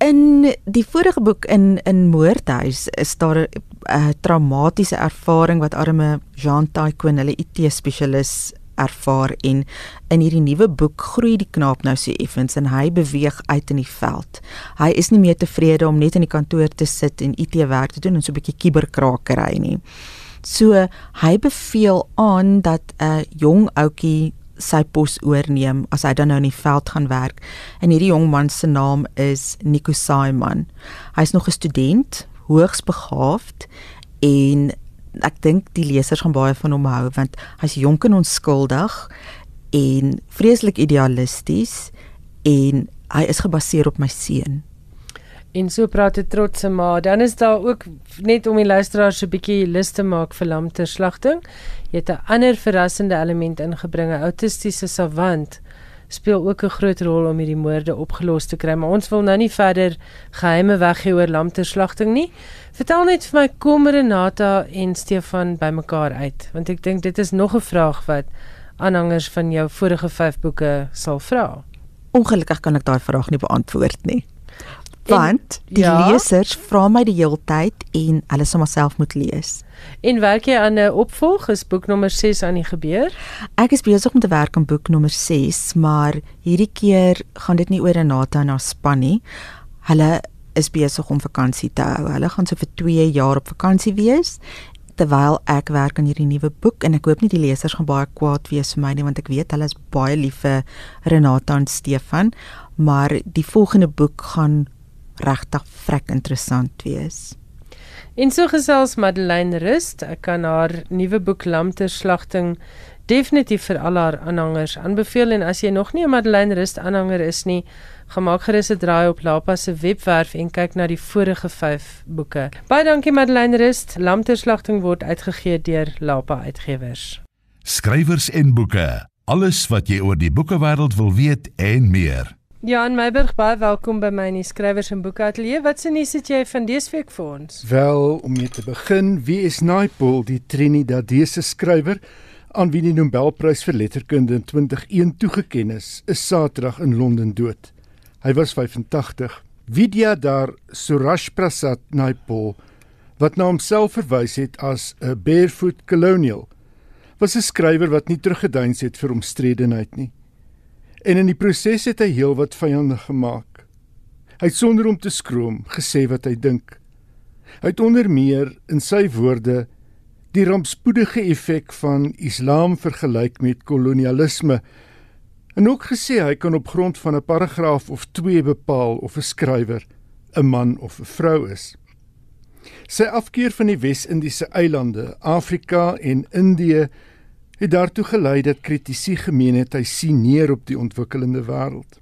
In die vorige boek in in Moordhuis is daar 'n uh, traumatiese ervaring wat arme Jean Taikwen, hulle IT spesialis ervaar en in hierdie nuwe boek groei die knaap nou so effens en hy beweeg uit in die veld. Hy is nie meer tevrede om net in die kantoor te sit en IT werk te doen en so 'n bietjie kiberkrakery nie. So hy beveel aan dat 'n jong ouetjie sy pos oorneem as hy dan nou in die veld gaan werk. En hierdie jong man se naam is Nico Simon. Hy's nog 'n student, hoogs begaafd en ek dink die lesers gaan baie van hom hou want hy's jonk en onskuldig en vreeslik idealisties en hy is gebaseer op my seun. En so praat 'n trotse ma. Dan is daar ook net om die luisteraars so 'n bietjie lus te maak vir lamterslagting. Jy het 'n ander verrassende element ingebring, 'n autistiese savant speel ook 'n groot rol om hierdie moorde opgelos te kry, maar ons wil nou nie verder geheime weggee oor lamterslagting nie. Vertel net vir my kom Renata en Stefan bymekaar uit, want ek dink dit is nog 'n vraag wat aanhangers van jou vorige 5 boeke sal vra. Ongelukkig kan ek daai vraag nie beantwoord nie want die ja? lesers vra my die hele tyd en hulle sal maar self moet lees. En werk jy aan 'n opvolg? Is boek nommer 6 aan die gebeur? Ek is besig om te werk aan boek nommer 6, maar hierdie keer gaan dit nie oor Renata en haar span nie. Hulle is besig om vakansie te hou. Hulle gaan so vir 2 jaar op vakansie wees terwyl ek werk aan hierdie nuwe boek en ek hoop nie die lesers gaan baie kwaad wees vir my nie want ek weet hulle is baie lief vir Renata en Stefan, maar die volgende boek gaan regtig vrek interessant wees. En so gesels Madeleine Rust, ek kan haar nuwe boek Lamterslagting definitief vir al haar aanhangers aanbeveel en as jy nog nie 'n Madeleine Rust aanhanger is nie, gemaak gerus 'n draai op Lapa se webwerf en kyk na die vorige 5 boeke. Baie dankie Madeleine Rust. Lamterslagting word uitgegee deur Lapa Uitgewers. Skrywers en boeke. Alles wat jy oor die boekewêreld wil weet en meer. Jan Meiburg, baie welkom by my in die skrywers en boeke ateljee. Wat se nuus het jy van dese week vir ons? Wel, om mee te begin, wie is Naipaul, die Trinidadese skrywer aan wie die Nobelprys vir letterkunde in 2001 toegekend is, is Saterdag in Londen dood. Hy was 85. Vidyadhar Suraj Prasad Naipaul, wat na homself verwys het as 'n barefoot colonial, was 'n skrywer wat nie teruggeduins het vir omstredenheid nie. En in die proses het hy heelwat vyande gemaak. Hy het sonder om te skroom gesê wat hy dink. Hy het onder meer in sy woorde die rampspoedige effek van Islam vergelyk met kolonialisme en ook gesê hy kan op grond van 'n paragraaf of 2 bepaal of 'n skrywer 'n man of 'n vrou is. Sy afkeer van die Wes-Indiese eilande, Afrika en Indië het daartoe gelei dat kritici gemeen het hy sien neer op die ontwikkelende wêreld.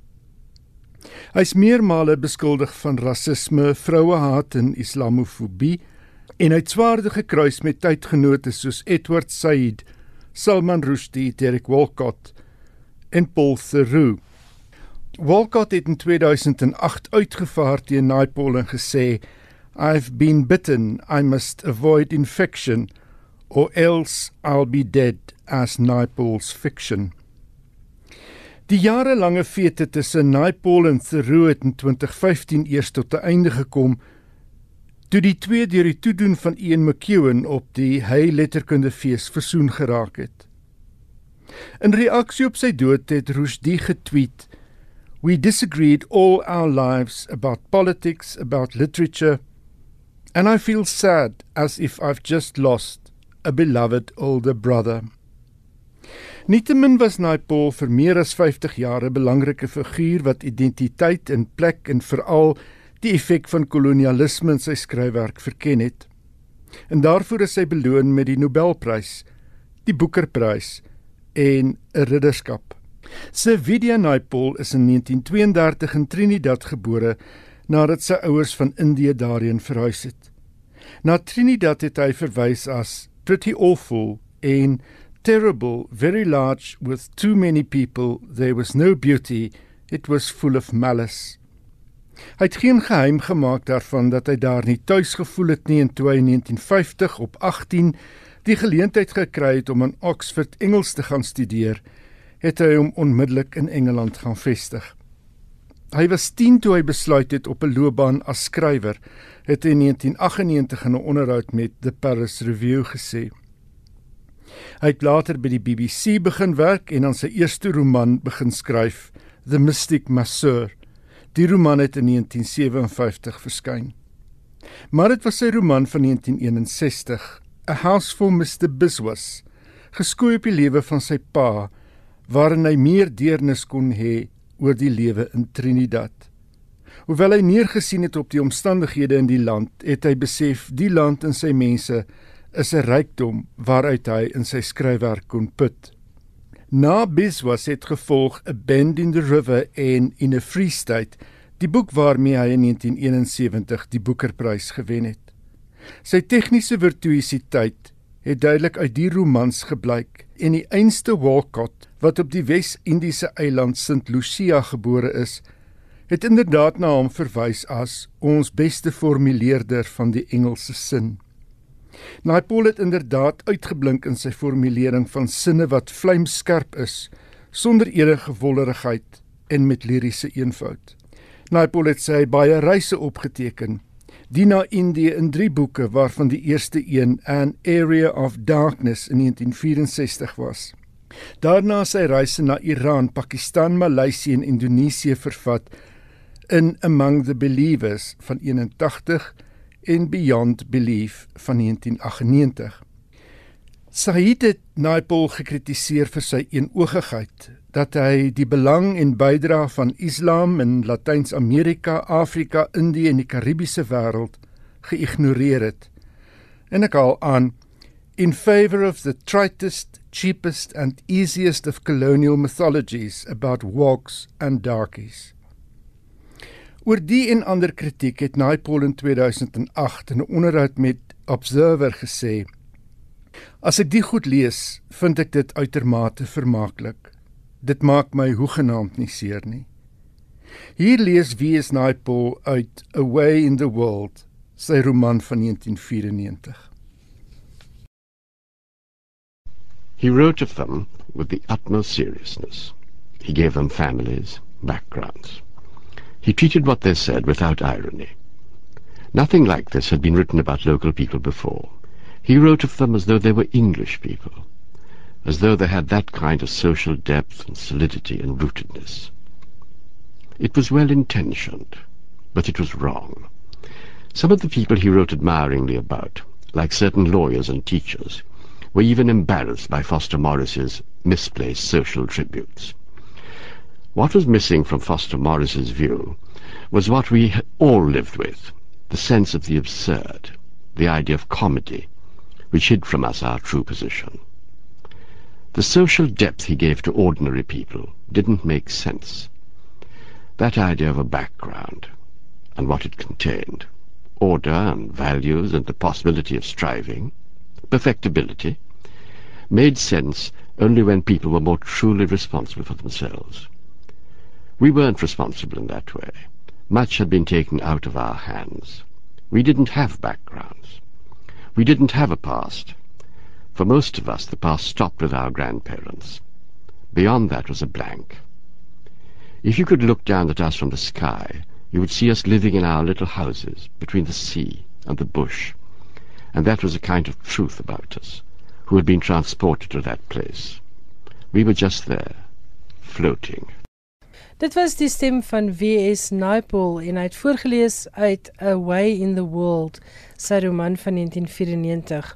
Hy is meermale beskuldig van rasisme, vrouehaat en islamofobie en hy het swaarde gekruis met tydgenote soos Edward Said, Salman Rushdie, Derek Walcott en Paul Theroux. Walcott het in 2008 uitgevaar teen Naipaul en gesê I've been bitten, I must avoid infection or else I'll be dead as Naipaul's fiction. Die jarelange fete tussen Naipaul en Thoreau het in 2015 eers tot 'n einde gekom toe die twee deur die toedoen van Ian McEwan op die Hay Letterkunde Fees versoen geraak het. In reaksie op sy dood het Rushdie getweet: "We disagreed all our lives about politics, about literature, and I feel sad as if I've just lost a beloved older brother. Nietemin was Naipaul vir meer as 50 jaar 'n belangrike figuur wat identiteit en plek en veral die effek van kolonialisme in sy skryfwerk verken het. En daarvoor is hy beloon met die Nobelprys, die Booker-prys en 'n ridderskap. Savidia Naipaul is in 1932 in Trinidad gebore nadat sy ouers van Indië daarheen verhuis het. Na Trinidad het hy verwys as pretty awful and terrible, very large, with too many people. There was no beauty. It was full of malice. Hy het geen geheim gemaak daarvan dat hy daar nie tuis gevoel het nie en toe hy in 1950 op 18 die geleentheid gekry het om in Oxford Engels te gaan studeer, het hy hom onmiddellik in Engeland gaan vestig. Hy was 10 toe hy besluit het op 'n loopbaan as skrywer, het hy in 1998 in 'n onderhoud met The Paris Review gesê. Hy het later by die BBC begin werk en aan sy eerste roman begin skryf, The Mystic Masseur. Die roman het in 1957 verskyn. Maar dit was sy roman van 1961, A House for Mr Biswas, geskoei op die lewe van sy pa, waarin hy meer deernis kon hê oor die lewe in Trinidad. Hoewel hy neergesien het op die omstandighede in die land, het hy besef die land en sy mense is 'n rykdom waaruit hy in sy skryfwerk kon put. Na Biswas het gevolg A Bend in the River en In a Free State, die boek waarmee hy in 1971 die Booker-prys gewen het. Sy tegniese virtuositeit het duidelik uit die romans gebleik en die einste Walcott wat op die Wes-Indiese eiland St Lucia gebore is, het inderdaad na hom verwys as ons beste formuleerder van die Engelse sin. Naipaul het inderdaad uitgeblink in sy formulering van sinne wat vlamskerp is, sonder enige wollerigheid en met liriese eenvoud. Naipaul het sy baie reise opgeteken, die na Indië in 3 boeke waarvan die eerste een An Area of Darkness in 1964 was. Daarna sy reise na Iran, Pakistan, Maleisië en Indonesië vervat in Among the Believers van 81 en Beyond Belief van 1998. Said het Naipaul gekritiseer vir sy eenoogigheid dat hy die belang en bydrae van Islam in Latyns-Amerika, Afrika, Indië en die Karibiese wêreld geïgnoreer het. En ek haal aan in favor of the tritest, cheapest and easiest of colonial mythologies about wogs and darkies. Oor die en ander kritiek het Naipaul in 2008 in 'n onderhoud met Observer gesê: As ek die goed lees, vind ek dit uitermate vermaaklik. Dit maak my hoegenaamd nie seer nie. Hier lees wie is Naipaul uit Away in the World, sy roman van 1994. He wrote of them with the utmost seriousness. He gave them families, backgrounds. He treated what they said without irony. Nothing like this had been written about local people before. He wrote of them as though they were English people, as though they had that kind of social depth and solidity and rootedness. It was well intentioned, but it was wrong. Some of the people he wrote admiringly about, like certain lawyers and teachers, were even embarrassed by Foster Morris's misplaced social tributes. What was missing from Foster Morris's view was what we all lived with, the sense of the absurd, the idea of comedy, which hid from us our true position. The social depth he gave to ordinary people didn't make sense. That idea of a background and what it contained, order and values and the possibility of striving, perfectibility, made sense only when people were more truly responsible for themselves. We weren't responsible in that way. Much had been taken out of our hands. We didn't have backgrounds. We didn't have a past. For most of us, the past stopped with our grandparents. Beyond that was a blank. If you could look down at us from the sky, you would see us living in our little houses between the sea and the bush, and that was a kind of truth about us, who had been transported to that place. We were just there, floating. Dit was die stem van W.S. Naipaul en hy het voorgeles uit A Way in the World, sy roman van 1994.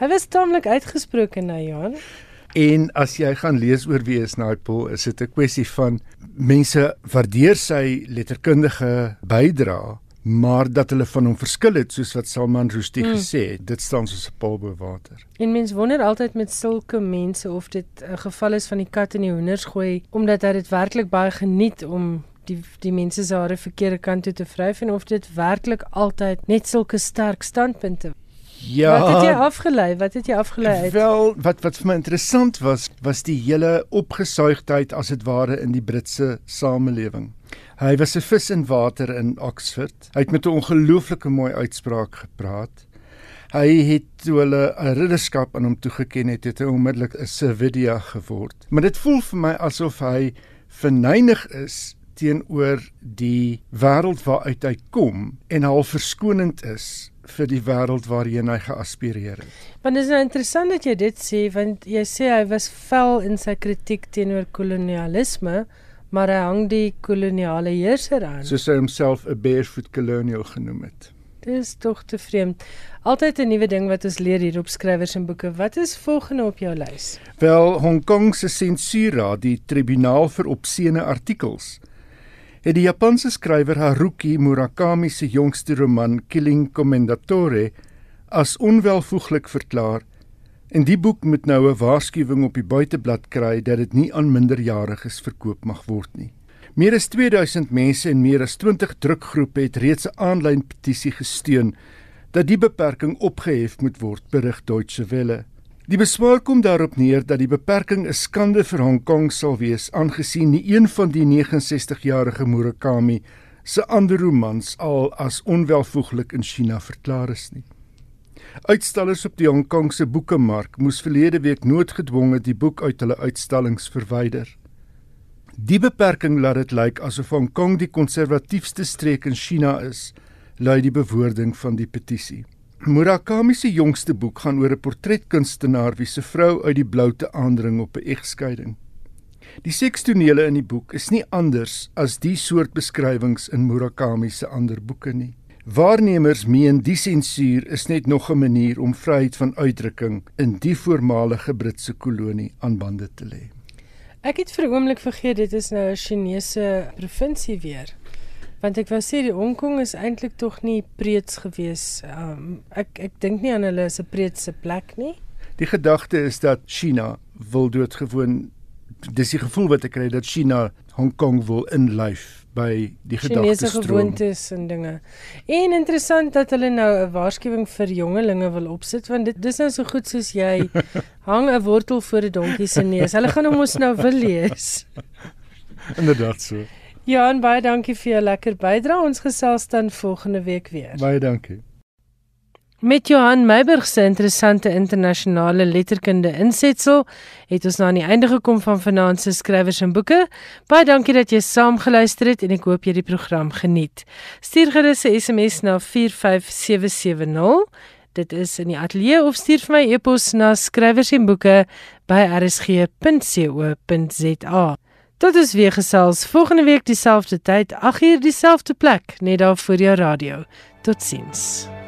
Hy was taamlik uitgesproke na Johan. En as jy gaan lees oor W.S. Naipaul, is dit 'n kwessie van mense waardeer sy letterkundige bydrae maar dat hulle van hom verskil het soos wat Salman Rushdie mm. gesê het dit staan soos 'n paal bo water en mens wonder altyd met sulke mense of dit 'n geval is van die kat in die hoenders gooi omdat hy dit werklik baie geniet om die die mense se hare verkeerde kant toe te vryf en of dit werklik altyd net sulke sterk standpunte Ja. Wat het jy afgelei? Wat het jy afgelei uit? Wel, wat wat vir my interessant was, was die hele opgesuigdheid as dit ware in die Britse samelewing. Hy was 'n vis in water in Oxford. Hy het met 'n ongelooflike mooi uitspraak gepraat. Hy het toe hulle 'n ridderskap aan hom toegeken het, het hy onmiddellik 'n Servidia geword. Maar dit voel vir my asof hy verneig is teenoor die wêreld waaruit hy kom en al verskonend is vir die wêreld waarheen hy geaspireer het. Want dit is nou interessant dat jy dit sê want jy sê hy was vel in sy kritiek teenoor kolonialisme, maar hy hang die koloniale heerser aan. Soos hy homself 'n barefoot colonial genoem het. Dis tog te vreemd. Altyd 'n nuwe ding wat ons leer hier op skrywers en boeke. Wat is volgende op jou lys? Wel, Hong Kong se sensuurraad, die tribunaal vir opseene artikels, het die Japanse skrywer Haruki Murakami se jongste roman Killing Commendatore as onwelvoeglik verklaar en die boek moet nou 'n waarskuwing op die buiteblad kry dat dit nie aan minderjariges verkoop mag word nie. Meer as 2000 mense en meer as 20 drukgroepe het reeds 'n aanlyn petisie gesteun dat die beperking opgehef moet word, berig Deutsche Welle. Die beswaar kom daarop neer dat die beperking 'n skande vir Hong Kong sal wees, aangesien nie een van die 69-jarige Murakami se ander romans al as onwelvoeglik in China verklaar is nie. Uitstallers op die Hong Kongse boekemark moes verlede week noodgedwonge die boek uit hulle uitstallings verwyder. Die beperking laat dit lyk asof Hong Kong die konservatiefste streek in China is, lui die bewoording van die petisie. Murakami se jongste boek gaan oor 'n portretkunstenaar wie se vrou uit die blou te aandring op 'n egskeiding. Die sekstonele in die boek is nie anders as die soort beskrywings in Murakami se ander boeke nie. Waarnemers meen die sensuur is net nog 'n manier om vryheid van uitdrukking in die voormalige Britse kolonie aan bande te lê. Ek het vir 'n oomblik vergeet dit is nou 'n Chinese provinsie weer. Want ek wou sê die Hong Kong is eintlik tog nie preets gewees. Um, ek ek dink nie aan hulle as 'n preetse plek nie. Die gedagte is dat China wil doodgewoon dis die gevoel wat ek kry dat China Hong Kong wil inlyf by die gedagtes Chinese gewoontes en dinge. En interessant dat hulle nou 'n waarskuwing vir jongelinge wil opsit want dit dis nou so goed soos jy hang 'n wortel voor 'n donkie se neus. Hulle gaan hom mos nou wil lees. Inderdaad so. Ja, en baie dankie vir jou lekker bydrae. Ons gesels dan volgende week weer. Baie dankie. Met Johan Meiburg se interessante internasionale letterkunde insetsel het ons nou aan die einde gekom van vanaand se skrywers en boeke. Baie dankie dat jy saam geluister het en ek hoop jy die program geniet. Stuur gerus 'n SMS na 45770. Dit is in die ateljee of stuur vir my e-pos na skrywersenboeke@rsg.co.za. Tot ons weer gesels volgende week dieselfde tyd, 8uur dieselfde plek, net daar voor jou radio. Totsiens.